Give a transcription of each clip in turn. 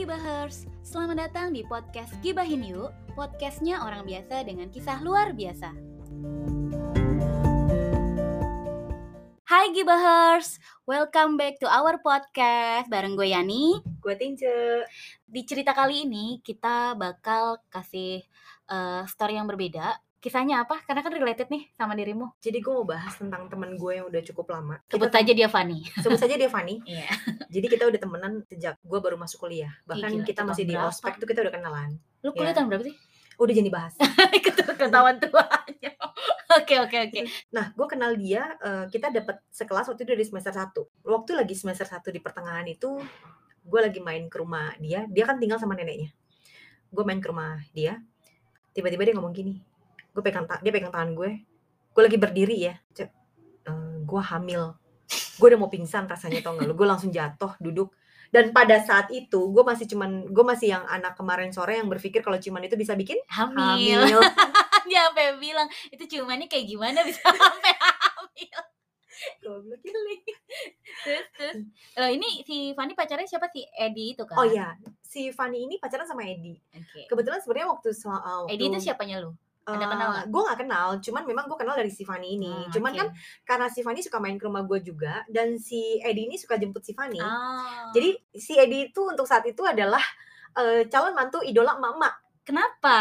Gibahers, selamat datang di podcast Gibahin Yuk, podcastnya orang biasa dengan kisah luar biasa. Hai Gibahers, welcome back to our podcast bareng gue Yani. Gue Tince. Di cerita kali ini kita bakal kasih uh, story yang berbeda. Kisahnya apa? Karena kan related nih sama dirimu. Jadi gue mau bahas tentang teman gue yang udah cukup lama. Sebut Kita- saja dia Fanny. Sebut saja dia Fanny. Iya. Jadi kita udah temenan sejak gue baru masuk kuliah. Bahkan gila, kita masih di berapa? ospek tuh kita udah kenalan. Lu kuliah Iya. tahun berapa sih? Udah jadi bahas. Ketahuan tuanya. Oke oke oke. Nah, gue kenal dia, eh, kita dapat sekelas waktu itu dari semester 1. Waktu lagi semester 1 di pertengahan itu, gue lagi main ke rumah dia. Dia kan tinggal sama neneknya. Gue main ke rumah dia. Tiba-tiba dia ngomong gini. Gue pegang dia pegang tangan gue. Gue lagi berdiri ya. Cek, eh, gue hamil. Gue udah mau pingsan rasanya tau gak lu. Gue langsung jatuh, duduk. Dan pada saat itu, gue masih cuman, gue masih yang anak kemarin sore yang berpikir kalau cuman itu bisa bikin Hamil. hamil. Dia sampai bilang itu cumannya kayak gimana bisa sampai hamil. Goblok ya. Terus terus. Eh, ini si Fanny pacarnya siapa sih? Edi itu kan? Oh iya, si Fanny ini pacaran sama Edi. Oke. Kebetulan sebenarnya waktu, so- uh, waktu Edi itu siapanya lu? Ada kenal nggak? Gue gak kenal, cuman memang gue kenal dari si Fanny ini. Hmm, cuman oke. kan karena si Fanny suka main ke rumah gue juga, dan si Edi ini suka jemput si Fanny. Ah. Jadi si Edi itu untuk saat itu adalah eh, calon mantu idola mama. Kenapa?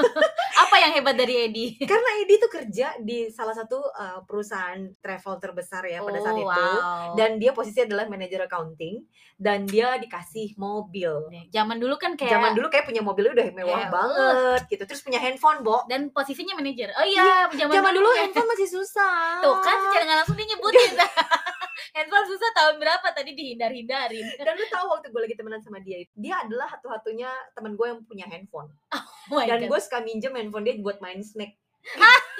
Apa yang hebat dari Edi? Karena Edi tuh kerja di salah satu eh, perusahaan travel terbesar ya pada saat Oh, itu. wow. Dan dia posisinya adalah manajer accounting dan dia dikasih mobil. zaman dulu kan kayak Zaman dulu kayak punya mobilnya udah mewah Kayak, banget gitu. Terus punya handphone, Bo. dan posisinya manajer. Oh iya, zaman, Zaman dulu ya. handphone masih susah. Tuh kan secara nggak langsung dia nyebutin. handphone susah tahun berapa tadi dihindar-hindarin. Dan lu tahu waktu gue lagi temenan sama dia, dia adalah satu-satunya teman gue yang punya handphone. Oh Dan gue suka minjem handphone dia buat main snack.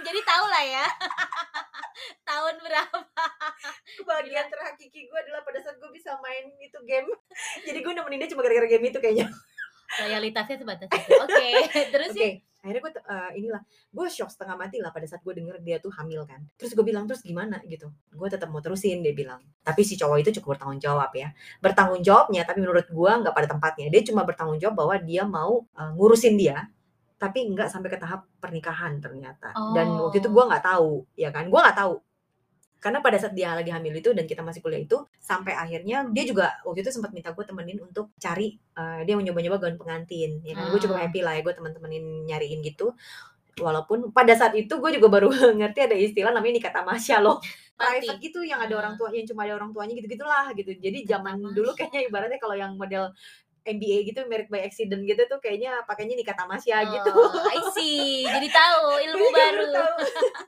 jadi tahu lah ya. tahun berapa? Kebahagiaan terhakiki gue adalah pada saat gue bisa main itu game. Jadi gue nemenin dia cuma gara-gara game itu kayaknya. Loyalitasnya sebatas itu. Oke, terus Oke, sih akhirnya gue eh, inilah gue shock setengah mati lah pada saat gue denger dia tuh hamil kan. Terus gue bilang terus gimana gitu. Gue tetap mau terusin dia bilang. Tapi si cowok itu cukup bertanggung jawab ya. Bertanggung jawabnya tapi menurut gue nggak pada tempatnya. Dia cuma bertanggung jawab bahwa dia mau eh, ngurusin dia tapi nggak sampai ke tahap pernikahan ternyata. Dan waktu itu Oh. gue nggak tahu, ya kan? Gue nggak tahu. Karena pada saat dia lagi hamil itu dan kita masih kuliah itu sampai akhirnya dia juga waktu itu sempat minta gue temenin untuk cari eh, dia mau nyoba-nyoba gaun pengantin ya kan? Gue cukup Hmm. happy lah ya gue temen-temenin nyariin gitu. Walaupun pada saat itu gue juga baru ngerti ada istilah namanya nikah tamasya loh. Private gitu yang ada orang Hmm. tua yang cuma ada orang tuanya gitu gitulah gitu. Jadi zaman dulu kayaknya ibaratnya kalau yang model MBA gitu married by accident gitu tuh kayaknya pakainya nikah tamasya gitu Oh, I see. Jadi tahu ilmu juga baru. tahu.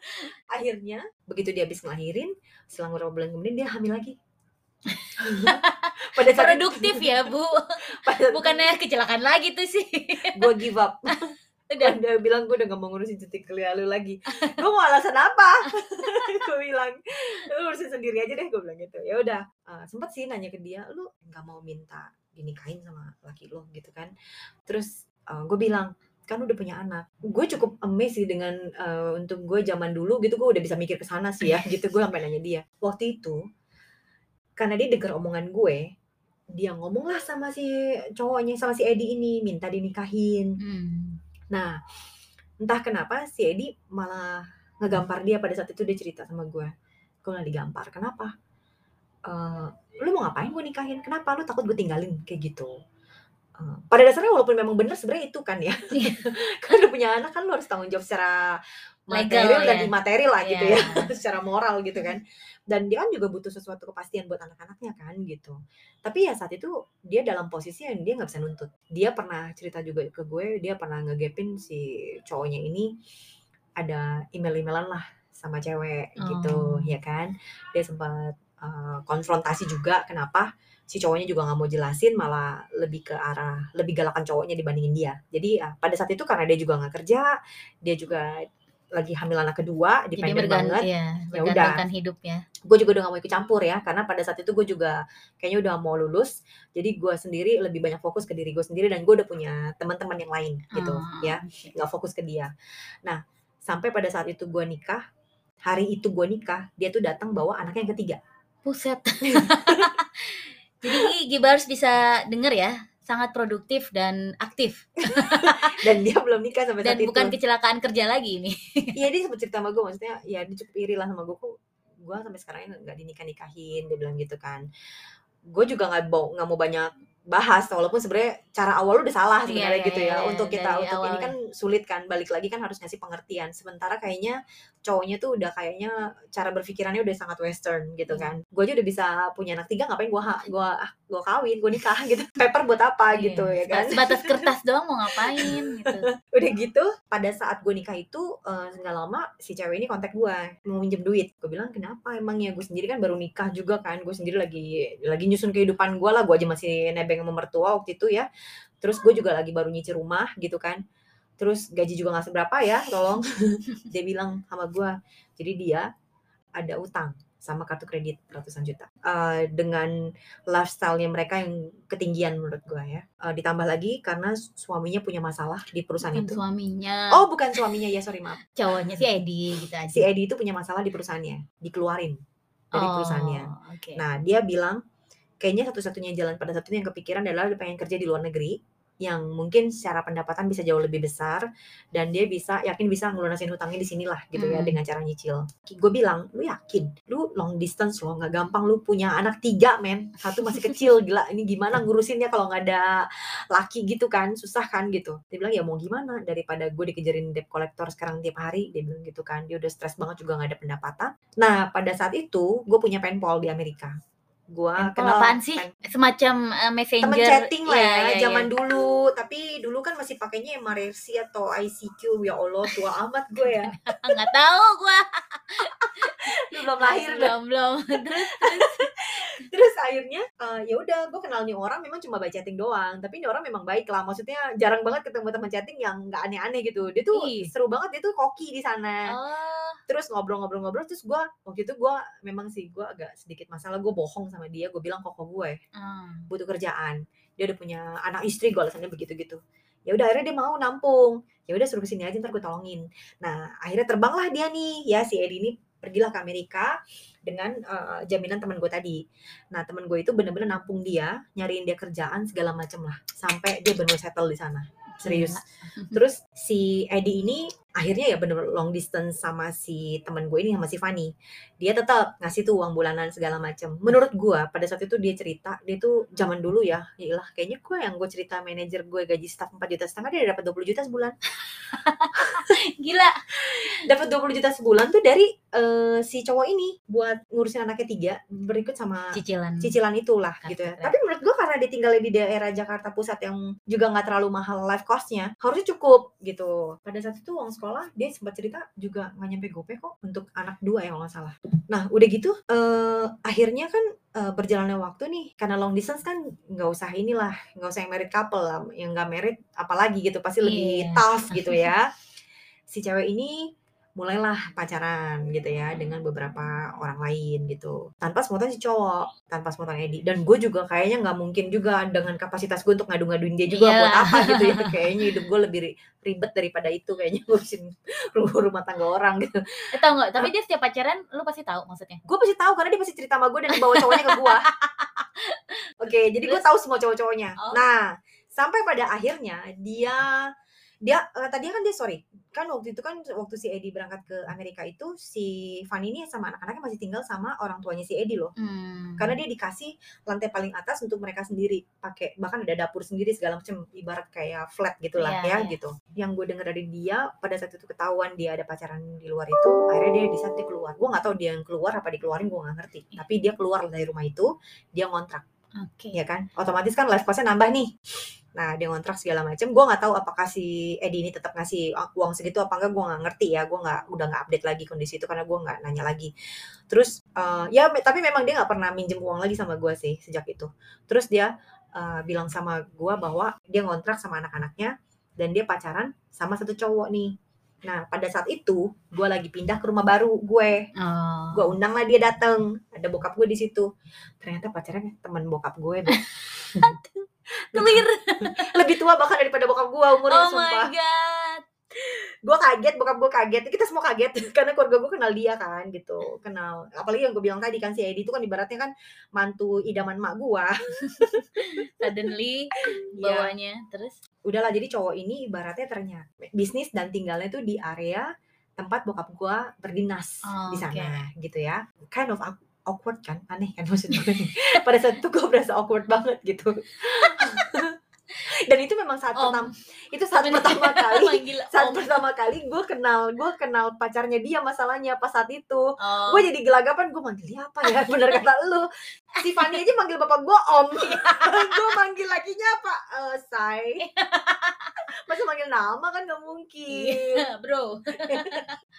Akhirnya begitu dia habis ngelahirin, selang beberapa bulan kemudian dia hamil lagi. pada saat Produktif ya, Bu. pada Bukannya kecelakaan lagi tuh sih. gue give up. Udah. Dan dia bilang gue udah gak mau ngurusin cuti kuliah lu lagi. Gue mau alasan apa? gue bilang lu urusin sendiri aja deh gue bilang gitu. Ya udah eh, sempet sih nanya ke dia, lu nggak mau minta dinikahin sama laki lo gitu kan? Terus gue bilang kan udah punya anak. Gue cukup amazed sih dengan eh, untuk gue zaman dulu gitu gue udah bisa mikir ke sana sih ya gitu gue sampai nanya dia. Waktu itu karena dia denger omongan gue, dia ngomong lah sama si cowoknya sama si Edi ini minta dinikahin. Hmm. Nah, entah kenapa si Edi malah ngegampar dia pada saat itu dia cerita sama gue. Gue malah digampar. Kenapa? Eh, lu mau ngapain gue nikahin? Kenapa? Lu takut gue tinggalin? Kayak gitu. Eh, pada dasarnya walaupun memang bener sebenarnya itu kan ya. Iya. kan udah punya anak kan lu harus tanggung jawab secara Legal, material dan ya. imaterial lah gitu Iya. ya. secara moral gitu kan. Dan dia kan juga butuh sesuatu kepastian buat anak-anaknya kan gitu. Tapi ya saat itu dia dalam posisi yang dia nggak bisa nuntut. Dia pernah cerita juga ke gue, dia pernah ngegapin si cowoknya ini ada email-emailan lah sama cewek gitu, Oh. ya kan. Dia sempat uh, konfrontasi juga kenapa si cowoknya juga nggak mau jelasin malah lebih ke arah lebih galakan cowoknya dibandingin dia. Jadi ya, pada saat itu karena dia juga nggak kerja, dia juga lagi hamil anak kedua, dependen banget. ya, Ya bergantungkan hidupnya. gue juga udah gak mau ikut campur ya karena pada saat itu gue juga kayaknya udah mau lulus. Jadi gue sendiri lebih banyak fokus ke diri gue sendiri dan gue udah punya teman-teman yang lain gitu Oh, ya. nggak fokus ke dia. Nah sampai pada saat itu gue nikah hari itu gue nikah dia tuh datang bawa anaknya yang ketiga Buset. Jadi Giba harus bisa denger ya. sangat produktif dan aktif dan dia belum nikah sampai dan saat bukan itu kecelakaan kerja lagi ini. iya dia sempat cerita sama gue maksudnya ya dia cukup iri lah sama gue kok gue sampai sekarang ini nggak dinikah nikahin dia bilang gitu kan gue juga nggak mau nggak mau banyak bahas walaupun sebenarnya cara awal lu udah salah Iya, sebenarnya iya, gitu iya, ya iya, untuk kita untuk ini awal. kan sulit kan balik lagi kan harus ngasih pengertian sementara kayaknya cowoknya tuh udah kayaknya cara berpikirannya udah sangat western gitu Hmm. kan gue aja udah bisa punya anak tiga ngapain gue gue gue kawin gue nikah gitu paper buat apa gitu ya kan Sebatas kertas doang mau ngapain gitu. udah gitu pada saat gue nikah itu nggak lama si cewek ini kontak gue mau minjem duit gue bilang kenapa emangnya gue sendiri kan baru nikah juga kan gue sendiri lagi lagi nyusun kehidupan gue lah gue aja masih nebeng sama mertua waktu itu ya. Terus gue juga lagi baru nyicil rumah gitu kan. Terus gaji juga nggak seberapa ya tolong. Dia bilang sama gue. Jadi dia ada utang sama kartu kredit ratusan juta. Eh, dengan lifestyle-nya mereka yang ketinggian menurut gue ya. Eh, ditambah lagi karena suaminya punya masalah di perusahaan Bukan itu. suaminya, Oh, bukan suaminya. Ya, sorry maaf. cowoknya si Edi gitu aja. Si Edi itu punya masalah di perusahaannya, dikeluarin dari perusahaannya. Oh, oke. Nah, dia bilang kayaknya satu-satunya jalan pada saat itu yang kepikiran adalah dia pengen kerja di luar negeri yang mungkin secara pendapatan bisa jauh lebih besar dan dia bisa yakin bisa ngelunasin hutangnya di sinilah gitu ya Hmm. dengan cara nyicil. Gue bilang, lu yakin? Lu long distance lo nggak gampang lu punya anak tiga men, satu masih kecil gila. Ini gimana ngurusinnya kalau nggak ada laki gitu kan, susah kan gitu. Dia bilang ya mau gimana daripada gue dikejarin debt collector sekarang tiap hari, dia bilang gitu kan. Dia udah stres banget juga nggak ada pendapatan. Nah pada saat itu gue punya penpal di Amerika. Gue Handphone apaan sih? Semacam eh, messenger. temen chatting lah Iya, ya, iya, zaman iya. dulu tapi dulu kan masih pakainya Maresi atau ICQ ya Allah tua amat gue ya Nggak tahu gua. Lu belum lahir belum belum. Terus terus akhirnya eh, ya udah gue kenal nih orang memang cuma by chatting doang tapi ini orang memang baik lah. Maksudnya jarang banget ketemu teman chatting yang nggak aneh-aneh gitu. Dia tuh Ih. seru banget dia tuh koki di sana. Oh, terus ngobrol-ngobrol-ngobrol terus gue waktu itu gue memang sih gue agak sedikit masalah gue bohong sama dia gue bilang koko gue ah. butuh kerjaan. Dia udah punya anak istri gue alasannya begitu gitu. Ya udah akhirnya dia mau nampung. Ya udah suruh ke sini aja ntar gue tolongin. Nah akhirnya terbanglah dia nih. Ya si Edi ini pergilah ke Amerika dengan eh, jaminan teman gue tadi. Nah teman gue itu bener-bener nampung dia nyariin dia kerjaan segala macem lah. Sampai dia bener settle di sana. Serius. Terus si Edi ini akhirnya ya bener long distance sama si teman gue ini sama si Fanny dia tetap ngasih tuh uang bulanan segala macem menurut gue pada saat itu dia cerita dia tuh zaman dulu ya ya ilah kayaknya gue yang gue cerita manajer gue gaji staff 4 juta setengah dia dapat 20 juta sebulan Gila. dapat 20 juta sebulan tuh dari eh, si cowok ini buat ngurusin anaknya tiga berikut sama Cicilan. cicilan itulah Kartu gitu ya. Tapi menurut gue karena dia tinggalnya di daerah Jakarta Pusat yang juga nggak terlalu mahal life costnya, harusnya cukup gitu. Pada saat itu uang sekolah dia sempat cerita juga nggak nyampe gope kok untuk anak dua ya kalau nggak salah. Nah udah gitu eh, akhirnya kan eh, berjalannya waktu nih karena long distance kan nggak usah inilah nggak usah yang married couple lah, yang nggak married apalagi gitu pasti lebih Iya. tough gitu ya. Si cewek ini mulailah pacaran gitu ya dengan beberapa orang lain gitu. Tanpa semutan si cowok tanpa semutan Edi. Dan gue juga kayaknya nggak mungkin juga dengan kapasitas gue untuk ngadu-ngaduin dia juga buat Iyalah. apa gitu ya. Kayaknya hidup gue lebih ri- ribet daripada itu kayaknya. Ngurusin rumah, rumah tangga orang gitu. Eh, tau nggak? Tapi dia setiap pacaran lu pasti tahu maksudnya. gue pasti tahu karena dia pasti cerita sama gue dan bawa cowoknya ke gue oke jadi gue tahu semua cowok-cowoknya. Oh. nah sampai pada akhirnya dia dia eh, tadinya kan dia sorry kan waktu itu kan waktu si Edi berangkat ke Amerika itu si Fanny ini sama anak-anaknya masih tinggal sama orang tuanya si Edi loh Hmm. karena dia dikasih lantai paling atas untuk mereka sendiri pakai bahkan ada dapur sendiri segala macam ibarat kayak flat gitulah Iya, ya iya. gitu yang gue dengar dari dia pada saat itu ketahuan dia ada pacaran di luar itu akhirnya dia di saat dia keluar gue nggak tahu dia yang keluar apa dikeluarin gue nggak ngerti Iya. tapi dia keluar dari rumah itu dia ngontrak Oke. ya kan otomatis kan life costnya nambah nih nah dia ngontrak segala macam gue nggak tahu apakah si Edi ini tetap ngasih uang segitu apa enggak gue nggak ngerti ya gue nggak udah nggak update lagi kondisi itu karena gue nggak nanya lagi. Terus eh, ya tapi memang dia nggak pernah minjem uang lagi sama gue sih sejak itu. Terus dia eh, bilang sama gue bahwa dia ngontrak sama anak-anaknya dan dia pacaran sama satu cowok nih. Nah pada saat itu gue lagi pindah ke rumah baru gue. Oh. gue undang lah dia datang ada bokap gue di situ. Ternyata pacarnya teman bokap gue. Clear. lebih tua bahkan daripada bokap gue umurnya Oh my sumpah god. gue kaget bokap gue kaget. Kita semua kaget karena keluarga gue kenal dia kan gitu. Kenal. Apalagi yang gue bilang tadi kan si Edi itu kan ibaratnya kan mantu idaman mak gue suddenly Iya. bawahnya terus? Udahlah jadi cowok ini ibaratnya ternyata bisnis dan tinggalnya tuh di area tempat bokap gue berdinas Oh, di sana gitu ya. Kind of awk- awkward kan? Aneh kan maksud gue pada saat itu gue berasa awkward banget gitu dan itu memang saat Om. pertama itu saat Sebenarnya pertama kali saat om. pertama kali gue kenal gue kenal pacarnya dia masalahnya pas saat itu Oh. gue jadi gelagapan gue manggil dia apa ya bener kata lu si Fanny aja manggil bapak gue om gue manggil lakinya apa Eh, say masa manggil nama kan gak mungkin Iya, bro.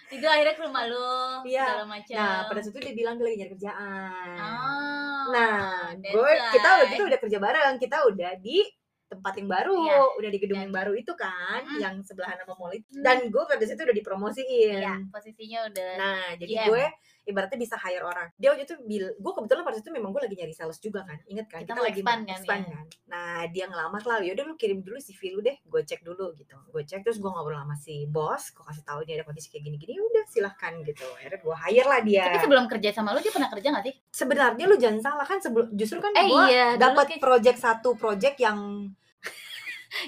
itu akhirnya ke rumah lu Iya. segala macam. nah pada saat itu dia bilang dia lagi nyari kerjaan Ah, nah gue kita udah kita udah kerja bareng kita udah di tempat yang baru Iya. udah di gedung Dan- yang baru itu kan Mm-mm. yang sebelahan sama mall itu Hmm. dan gue pada situ udah dipromosiin Iya, posisinya udah Nah, jadi gue ibaratnya bisa hire orang. Dia waktu itu bil, gue kebetulan pada itu memang gue lagi nyari sales juga kan. Ingat kan? Kita mau lagi expand kan, expand ya. kan. Nah, dia ngelamar lah. Yaudah lu kirim dulu CV lu deh. Gue cek dulu gitu. Gue cek terus gue ngobrol sama si bos. Gue kasih tahu dia ada kondisi kayak gini-gini. Udah silahkan gitu. Akhirnya gue hire lah dia. Tapi sebelum kerja sama lu dia pernah kerja gak sih? Sebenarnya lu jangan salah kan sebelum justru kan Eh, gue iya, dapat kayak- project satu project yang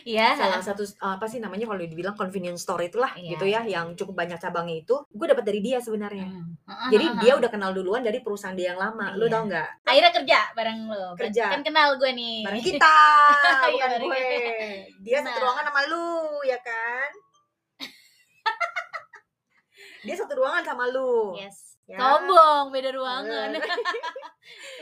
Iya. salah satu apa sih namanya kalau dibilang convenience store itulah Iya. gitu ya yang cukup banyak cabangnya itu gue dapat dari dia sebenarnya Hmm. jadi dia udah kenal duluan dari perusahaan dia yang lama. Lu Iya. tau nggak? akhirnya kerja bareng lu. Kerja. Kan kenal gue nih. Bareng kita, Iya, bukan gue. Dia satu Nah. ruangan sama lu, ya kan? dia satu ruangan sama lu. Yes. Ya. Sombong, beda ruangan.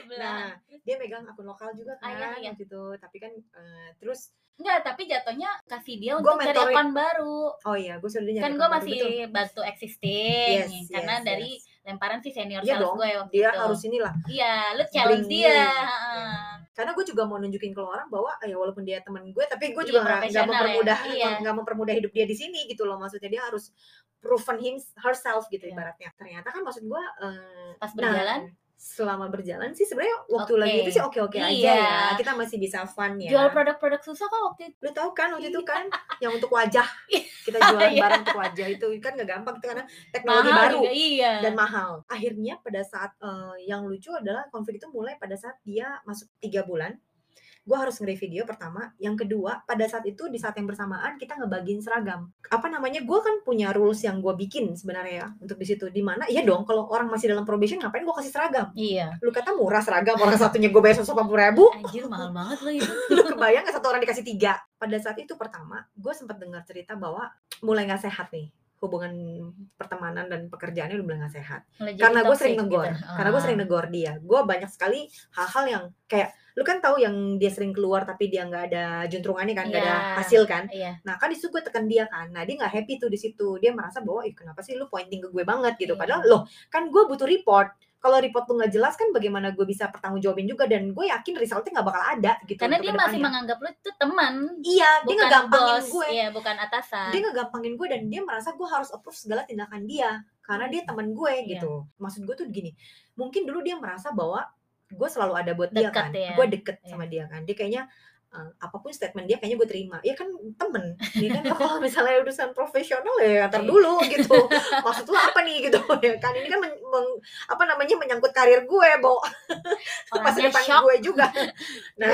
Nah, dia megang akun lokal juga Ah, kan iya, iya. waktu itu. Tapi kan eh, terus Enggak, tapi jatuhnya kasih dia untuk cari mentoring- akun baru. oh iya, gue sudah Kan gue masih betul. bantu existing Yes, karena yes, dari yes. lemparan si senior Iya sales dong, gue waktu dia itu. harus inilah. Iya, lu challenge dia. heeh. Karena gue juga mau nunjukin ke orang bahwa ya walaupun dia teman gue, tapi gue Iya, juga nggak profesional ya. mempermudah Iya. nggak mempermudah hidup dia di sini gitu loh. Maksudnya dia harus proven him herself gitu Iya. ibaratnya. Ternyata kan maksud gue eh, Pas Nah, berjalan, selama berjalan sih sebenarnya waktu Oke. lagi itu sih oke-oke aja Iya. ya. Kita masih bisa fun ya. jual produk-produk susah kok waktu itu. Lu tahu kan waktu itu kan yang untuk wajah. Kita jualan Iya. barang untuk wajah itu kan nggak gampang itu karena teknologi Mahal baru juga, iya. dan mahal. Akhirnya pada saat eh, yang lucu adalah konflik itu mulai pada saat dia masuk tiga bulan. Gue harus nge video pertama. Yang kedua, pada saat itu di saat yang bersamaan kita ngebagiin seragam. Apa namanya? Gue kan punya rules yang gue bikin sebenarnya ya untuk di situ. Di mana? Iya dong. Kalau orang masih dalam probation, ngapain gue kasih seragam? Iya. Lu kata murah seragam. Orang satunya gue bayar seratus ribu. Anjir mahal banget loh itu. Lu kebayang nggak satu orang dikasih tiga? Pada saat itu pertama, gue sempat dengar cerita bahwa mulai nggak sehat nih hubungan pertemanan dan pekerjaannya udah mulai nggak sehat Mulai karena gue sering negor gitu. karena gue Ah. sering negor dia gue banyak sekali hal-hal yang kayak lu kan tahu yang dia sering keluar tapi dia nggak ada juntrungannya kan nggak ada Iya. hasil kan Iya. nah kan di situ gue tekan dia kan nah dia nggak happy tuh di situ dia merasa bahwa ih kenapa sih lu pointing ke gue banget gitu Iya. padahal loh kan gue butuh report kalau report lu nggak jelas kan bagaimana gue bisa pertanggung jawabin juga dan gue yakin resultnya nggak bakal ada gitu Karena dia masih menganggap lu itu teman, iya dia bukan ngegampangin bos. gue Iya, bukan atasan. dia ngegampangin gue dan dia merasa gue harus approve segala tindakan dia karena dia teman gue Iya. gitu maksud gue tuh gini mungkin dulu dia merasa bahwa gue selalu ada buat dia Deket kan ya. gue deket Iya. sama dia kan dia kayaknya eh, apa pun statement dia kayaknya gue terima ya kan temen dia kan kalau misalnya urusan profesional ya antar Iya. dulu gitu maksud lu apa nih gitu ya kan ini kan men- meng- apa namanya menyangkut karir gue bo masa depan shock. gue juga nah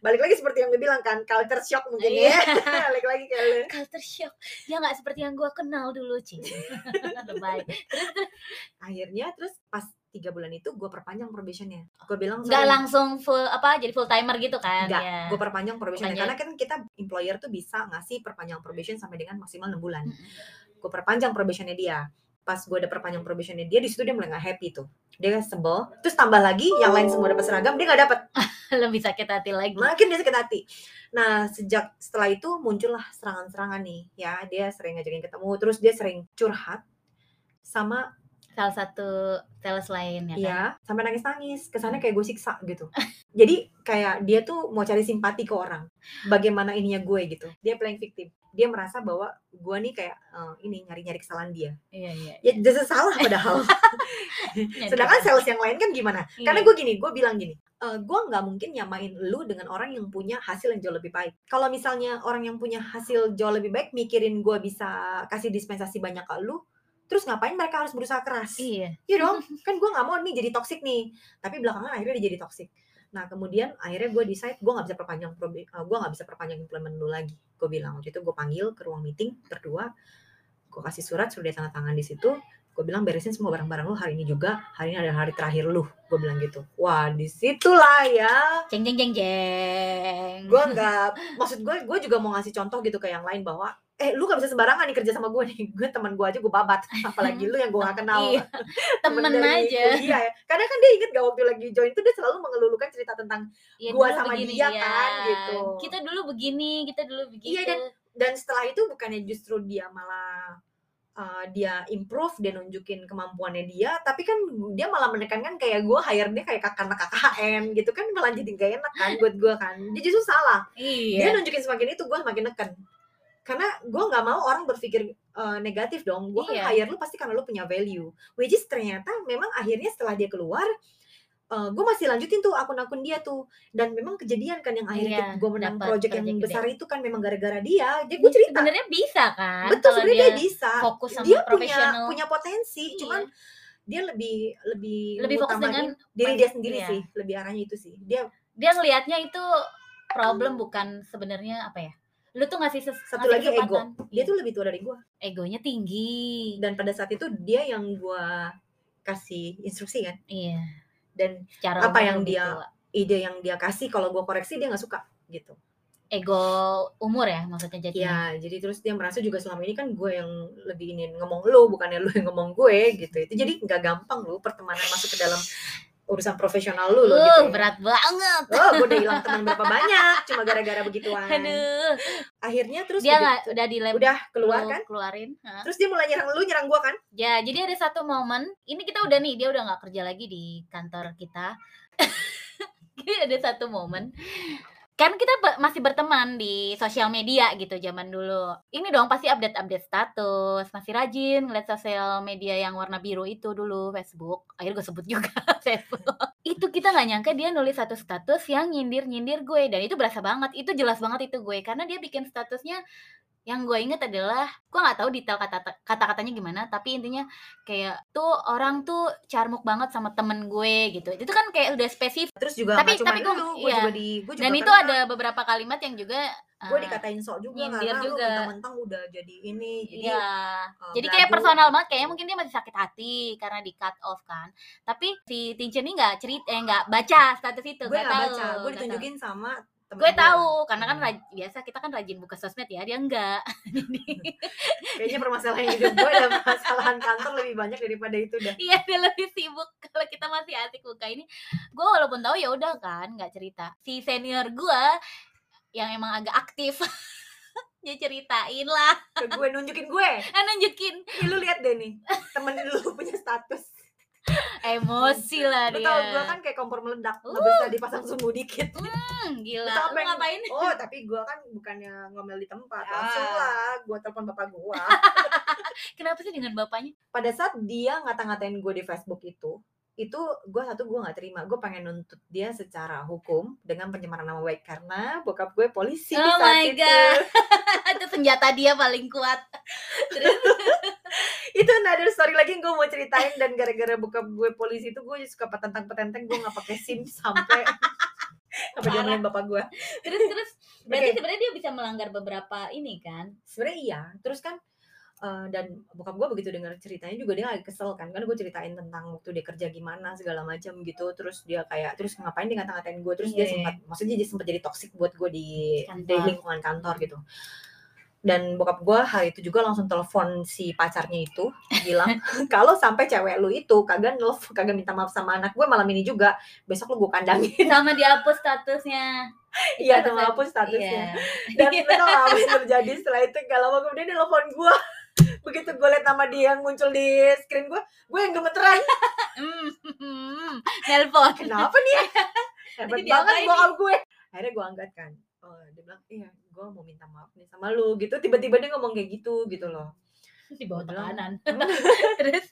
balik lagi seperti yang gue bilang kan culture shock mungkin Iya. ya balik lagi ke lu. Culture shock. Dia nggak seperti yang gue kenal dulu, Ci. Lebay. Terus terus akhirnya terus pas tiga bulan itu gue perpanjang probationnya. Gue bilang nggak "Sorry, langsung full apa jadi full timer gitu kan? Nggak, ya. gue perpanjang probationnya. Karena kan kita employer tuh bisa ngasih perpanjang probation sampai dengan maksimal 6 bulan. Mm-mm. gue perpanjang probationnya dia. Pas gue udah perpanjang probationnya dia di situ dia mulai nggak happy tuh. Dia sebel terus tambah lagi yang lain semua dapat seragam dia nggak dapat Lebih sakit hati lagi. makin dia sakit hati. Nah sejak setelah itu muncullah serangan-serangan nih ya. Dia sering ngajakin ketemu terus dia sering curhat sama Salah satu sales lain ya kan? Iya, sampai nangis-nangis. Kesannya kayak gue siksa gitu. Jadi kayak dia tuh mau cari simpati ke orang. Bagaimana ininya gue gitu. Dia playing victim. Dia merasa bahwa gue nih kayak eh, ini nyari-nyari kesalahan dia. Iya, iya. Ya jasa salah padahal. Sedangkan sales yang lain kan gimana? Karena Iya. gue gini, gue bilang gini. eee, gue nggak mungkin nyamain lu dengan orang yang punya hasil yang jauh lebih baik. Kalau misalnya orang yang punya hasil jauh lebih baik mikirin gue bisa kasih dispensasi banyak ke lu, terus ngapain mereka harus berusaha keras? Iya. Iya dong, kan gue nggak mau nih jadi toxic nih, tapi belakangan akhirnya dia jadi toxic. Nah kemudian akhirnya gue decide gue nggak bisa perpanjang eee, gue nggak bisa perpanjang employment lu lagi, gue bilang. Waktu itu gue panggil ke ruang meeting berdua, gue kasih surat, suruh dia tanda tangan di situ, gue bilang, "Beresin semua barang-barang lu hari ini juga, hari ini adalah hari terakhir lu," gue bilang gitu. Wah di situlah ya Jeng jeng jeng jeng. gue nggak maksud gue gue juga mau ngasih contoh gitu ke yang lain bahwa eh lu gak bisa sembarangan nih kerja sama gue nih gue teman gue aja gue babat apalagi lu yang gue gak kenal Iya, temen dari aja. kuliah ya karena kan dia inget gak waktu lagi join tuh dia selalu mengelulukan cerita tentang Ya, dulu sama begini, dia iya. kan, gitu. Kita dulu begini, kita dulu begitu. Iya, dan dan setelah itu bukannya justru dia malah uh, dia improve dia nunjukin kemampuannya dia tapi kan dia malah menekankan kayak gue hire dia kayak kakak anak KKN gitu kan malah jadi gak enak kan buat gue kan dia justru salah dia Iya. nunjukin semakin itu gue semakin neken karena gue nggak mau orang berpikir uh, negatif dong gue kan Iya. hire lu pasti karena lu punya value which is ternyata memang akhirnya setelah dia keluar gue masih lanjutin tuh akun-akun dia tuh dan memang kejadian kan yang akhirnya Iya, gue menang project yang gede. besar itu kan memang gara-gara dia jadi gue cerita Sebenarnya bisa kan betul sebenarnya dia, dia bisa fokus sama dia punya punya potensi Iya. cuman dia lebih lebih Lebih fokus dengan diri dia sendiri iya. sih lebih arahnya itu sih dia dia ngelihatnya itu problem bukan sebenarnya apa ya? Lu tuh ngasih ses- Satu ngasih lagi ego. kesempatan. dia Iya. tuh lebih tua dari gue egonya tinggi. dan pada saat itu dia yang gue kasih instruksi kan Iya, dan secara Apa yang dia- tua. ide yang dia kasih kalau gue koreksi dia nggak suka gitu ego umur ya maksudnya jadi. ya jadi terus dia merasa juga selama ini kan gue yang lebih ini ngomong lu bukannya lu yang ngomong gue gitu itu jadi nggak gampang lu pertemanan masuk ke dalam urusan profesional lu loh Uh, gitu ya. berat banget. oh gue udah hilang teman berapa banyak cuma gara-gara begituan Aduh. akhirnya terus Dia begitu- nggak udah di lab udah keluar lu kan keluarin. Hah? terus dia mulai nyerang lu nyerang gue kan Ya, jadi ada satu momen, ini kita udah nih, dia udah nggak kerja lagi di kantor kita. jadi ada satu momen, kan kita be- masih berteman di sosial media gitu zaman dulu. Ini dong pasti update-update status, masih rajin ngeliat sosial media yang warna biru itu dulu Facebook. Akhirnya gue sebut juga Facebook. itu kita nggak nyangka dia nulis satu status yang nyindir-nyindir gue dan itu berasa banget, itu jelas banget itu gue karena dia bikin statusnya yang gue inget adalah gue nggak tahu detail kata kata-katanya gimana tapi intinya kayak tuh orang tuh carmuk banget sama temen gue gitu itu kan kayak udah spesifik terus juga Tapi- tapi gua- lu gue iya. juga di gue juga dan itu ada beberapa kalimat yang juga gue eh, dikatain sok juga karena lu juga. mentang-mentang udah jadi ini jadi Iya, eh, jadi kayak personal banget kayaknya mungkin dia masih sakit hati karena di cut off kan. Tapi si Tinchen ini nggak cerita eh nggak baca status itu, gue nggak baca gue ditunjukin sama. Temen Gue tahu karena kan Hmm. raj- biasa kita kan rajin buka sosmed ya, dia enggak. kayaknya permasalahan hidup gue dan permasalahan kantor lebih banyak daripada itu dah Iya dia lebih sibuk kalau kita masih asik buka ini. Gue walaupun tahu ya udah kan nggak cerita. Si senior gue yang emang agak aktif dia ceritain lah, ke gue nunjukin gue eh, nunjukin Ih, lu lihat deh nih temen lu punya status emosi lah dia. tau gue kan kayak kompor meledak Uh. bisa dipasang sumbu dikit Hmm, gila. Lu apa yang- ngapain? oh tapi gue kan bukannya ngomel di tempat langsung Ah. lah gue telepon bapak gue Kenapa sih dengan bapaknya? pada saat dia ngata-ngatain gue di Facebook itu itu gue satu gue nggak terima. Gue pengen nuntut dia secara hukum dengan pencemaran nama baik karena bokap gue polisi Oh saat my itu. God. itu senjata dia paling kuat. Terus? Itu another story lagi yang gue mau ceritain. Dan gara-gara bokap gue polisi itu gue suka petentang petenteng gue nggak pakai sim sampai sampai dia bapak gue terus terus. Berarti Oke. sebenarnya dia bisa melanggar beberapa ini kan? sebenarnya iya. Terus kan eh, dan bokap gue begitu dengar ceritanya juga dia agak kesel kan kan gue ceritain tentang waktu dia kerja gimana segala macam gitu terus dia kayak terus ngapain dia ngata-ngatain gue terus dia Iya, iya. sempat maksudnya dia sempat jadi toxic buat gue di, Kantor. di lingkungan kantor gitu dan bokap gue hari itu juga langsung telepon si pacarnya itu bilang kalau sampai cewek lu itu kagak nelfon kagak minta maaf sama anak gue malam ini juga besok lu gue kandangin Sama dihapus statusnya. iya Itu sama kan- hapus statusnya Iya. dan gak apa yang terjadi setelah itu gak lama kemudian dia telepon gue begitu gue liat nama dia yang muncul di screen gue gue yang gemeteran. Hmm, Nelpon. kenapa nih hebat banget bokap gue. Akhirnya gue angkat kan. Oh, dia bilang iya gue mau minta maaf nih sama lu gitu. Tiba-tiba dia ngomong kayak gitu gitu loh. Di bawah tekanan. "Hmm." Terus?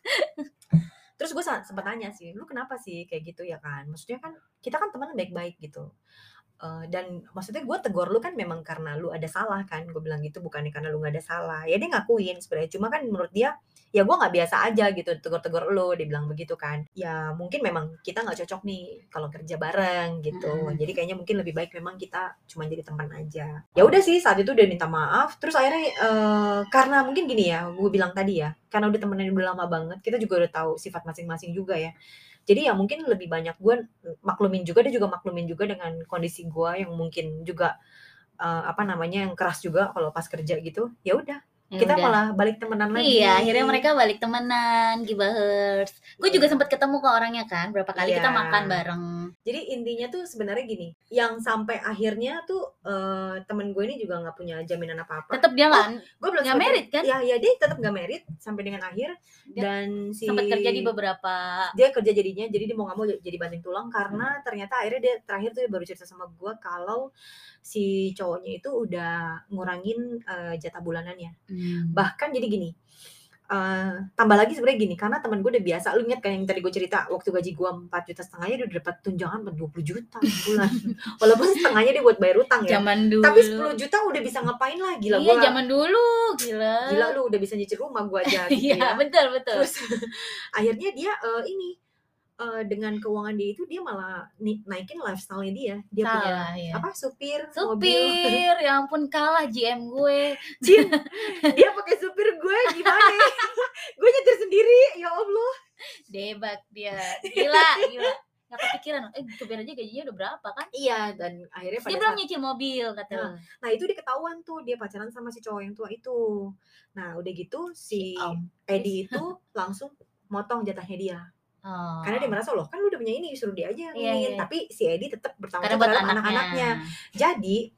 Terus gue sempat tanya sih lu kenapa sih? Kayak gitu ya kan. Maksudnya kan kita kan teman baik-baik gitu Uh, dan maksudnya gue tegur lu kan memang karena lu ada salah kan gue bilang gitu bukannya karena lu nggak ada salah. Ya dia ngakuin sebenarnya cuma kan menurut dia ya gue nggak biasa aja gitu tegur-tegur lu dia bilang begitu kan. Ya mungkin memang kita nggak cocok nih kalau kerja bareng gitu. Hmm. jadi kayaknya mungkin lebih baik memang kita cuma jadi teman aja. Ya udah sih saat itu udah minta maaf. Terus akhirnya uh, karena mungkin gini ya gue bilang tadi ya karena udah temenan udah lama banget kita juga udah tahu sifat masing-masing juga ya jadi ya mungkin lebih banyak gue maklumin juga dia juga maklumin juga dengan kondisi gue yang mungkin juga uh, apa namanya yang keras juga kalau pas kerja gitu ya udah Ya kita udah. malah balik temenan lagi. Iya, akhirnya mereka balik temenan, gibahers. Gue juga sempat ketemu ke orangnya kan, berapa kali iya. kita makan bareng. Jadi intinya tuh sebenarnya gini, yang sampai akhirnya tuh uh, temen gue ini juga nggak punya jaminan apa-apa. Tetap dia kan? Oh, gue belum nggak merit kan? Ya, ya dia tetap nggak merit sampai dengan akhir. Dia dan si sempat kerja di beberapa. Dia kerja jadinya, jadi dia mau nggak mau jadi banting tulang karena hmm. ternyata akhirnya dia terakhir tuh dia baru cerita sama gue kalau si cowoknya itu udah ngurangin uh, jatah bulanannya. Hmm. Bahkan jadi gini, uh, tambah lagi sebenarnya gini, karena teman gue udah biasa, lu inget kan yang tadi gue cerita waktu gaji gue empat juta setengahnya dia udah dapat tunjangan dua puluh juta bulan. Walaupun setengahnya dia buat bayar utang ya. Zaman dulu. Tapi 10 juta udah bisa ngapain lah gila Iya, gua, zaman dulu, gila. Gila lu udah bisa nyicil rumah gue aja gitu Iya, ya. betul betul. Terus akhirnya dia uh, ini uh, dengan keuangan dia itu dia malah naikin lifestyle-nya dia. Dia Salah, punya ya. apa? Supir, supir, mobil. ya ampun kalah GM gue. Jin, dia pakai supir gue gimana? gue nyetir sendiri, ya Allah. Debak dia. Gila, gila. Gak kepikiran, eh supir aja gajinya udah berapa kan? Iya, dan akhirnya pada dia belum nyicil mobil katanya. Nah, nah, itu dia ketahuan tuh dia pacaran sama si cowok yang tua itu. Nah, udah gitu si um, Edi itu langsung motong jatahnya dia. Oh. Karena dia merasa loh kan lu udah punya ini suruh dia aja yeah, yeah. tapi si Edi tetap bertanggung jawab terhadap anak-anaknya. Jadi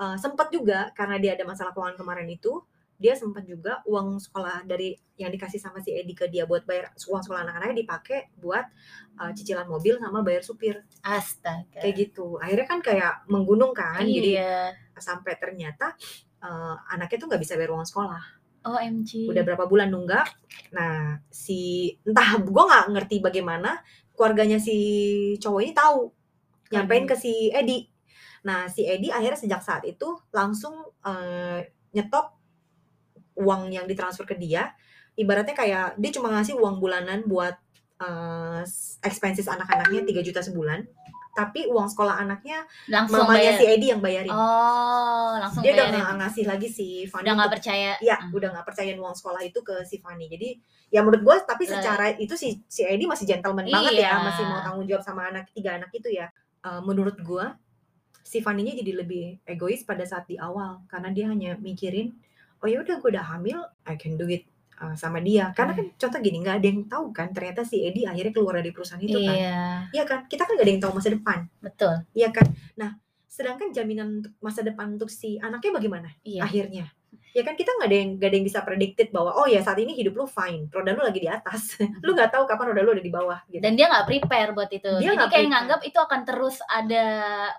uh, sempat juga karena dia ada masalah keuangan kemarin itu dia sempat juga uang sekolah dari yang dikasih sama si Edi ke dia buat bayar uang sekolah anak-anaknya dipakai buat uh, cicilan mobil sama bayar supir. Astaga. Kayak gitu. Akhirnya kan kayak menggunung kan. Iya. Jadi sampai ternyata uh, anaknya tuh nggak bisa bayar uang sekolah OMG. Udah berapa bulan nunggak. Nah, si entah gue nggak ngerti bagaimana keluarganya si cowok ini tahu nyampein ke si Edi. Nah, si Edi akhirnya sejak saat itu langsung uh, nyetop uang yang ditransfer ke dia. Ibaratnya kayak dia cuma ngasih uang bulanan buat uh, expenses anak-anaknya 3 juta sebulan tapi uang sekolah anaknya langsung mamanya bayar. si Edi yang bayarin. Oh, langsung Dia bayarin. udah gak ngasih lagi si Fanny. Udah gak percaya. Iya, hmm. udah gak percayain uang sekolah itu ke si Fanny. Jadi ya menurut gue tapi secara itu si si Edi masih gentleman iya. banget ya, masih mau tanggung jawab sama anak tiga anak itu ya. Uh, menurut gue si Fanny-nya jadi lebih egois pada saat di awal karena dia hanya mikirin oh ya udah gue udah hamil, I can do it uh, sama dia karena kan hmm. contoh gini nggak ada yang tahu kan ternyata si Edi akhirnya keluar dari perusahaan itu kan iya. iya kan kita kan nggak ada yang tahu masa depan betul iya kan nah sedangkan jaminan untuk masa depan untuk si anaknya bagaimana iya. akhirnya ya kan kita nggak ada yang nggak ada yang bisa predicted bahwa oh ya saat ini hidup lu fine roda lu lagi di atas lu nggak tahu kapan roda lu ada di bawah gitu. dan dia nggak prepare buat itu dia jadi kayak prepare. nganggap itu akan terus ada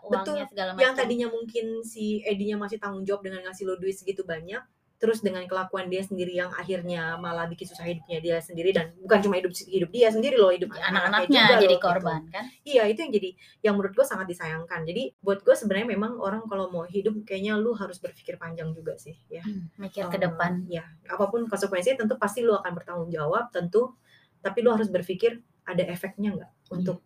uangnya Betul. segala macam yang tadinya mungkin si Edinya masih tanggung jawab dengan ngasih lo duit segitu banyak terus dengan kelakuan dia sendiri yang akhirnya malah bikin susah hidupnya dia sendiri dan bukan cuma hidup hidup dia sendiri loh hidup anak-anaknya jadi loh, gitu. korban gitu. kan iya itu yang jadi yang menurut gue sangat disayangkan jadi buat gue sebenarnya memang orang kalau mau hidup kayaknya lu harus berpikir panjang juga sih ya hmm, mikir um, ke depan ya apa pun konsekuensinya tentu pasti lu akan bertanggung jawab tentu tapi lu harus berpikir ada efeknya nggak hmm. untuk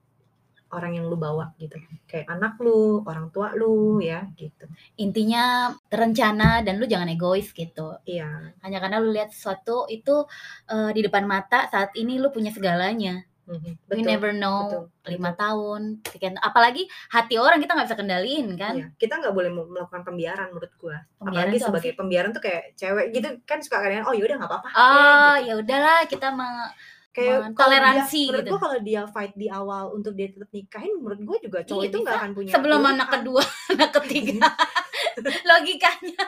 orang yang lu bawa gitu kayak anak lu orang tua lu ya gitu intinya terencana dan lu jangan egois gitu iya hanya karena lu lihat sesuatu itu uh, di depan mata saat ini lu punya segalanya Mm-hmm. We never know lima tahun, sekian. Apalagi hati orang kita nggak bisa kendaliin kan? Iya. Kita nggak boleh melakukan pembiaran menurut gua. Pembiaran Apalagi sebagai pembiaran tuh kayak cewek gitu kan suka kadang oh yaudah nggak apa-apa. Oh ya, gitu. ya udahlah kita meng kayak toleransi dia, menurut gitu. gue kalau dia fight di awal untuk dia tetap nikahin menurut gue juga cowok iya, itu nggak akan punya sebelum pilihan. anak kedua anak ketiga logikanya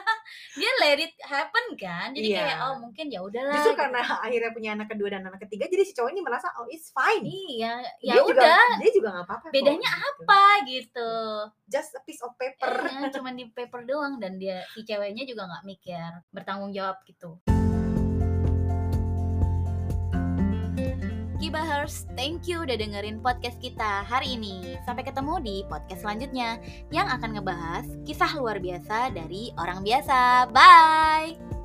dia let it happen kan jadi yeah. kayak oh mungkin ya udahlah justru gitu. karena akhirnya punya anak kedua dan anak ketiga jadi si cowok ini merasa oh it's fine iya ya dia udah juga, dia juga nggak apa-apa bedanya kok, gitu. apa gitu just a piece of paper eh, cuman di paper doang dan dia si ceweknya juga nggak mikir bertanggung jawab gitu Bahers, thank you udah dengerin podcast kita hari ini. Sampai ketemu di podcast selanjutnya yang akan ngebahas kisah luar biasa dari orang biasa. Bye!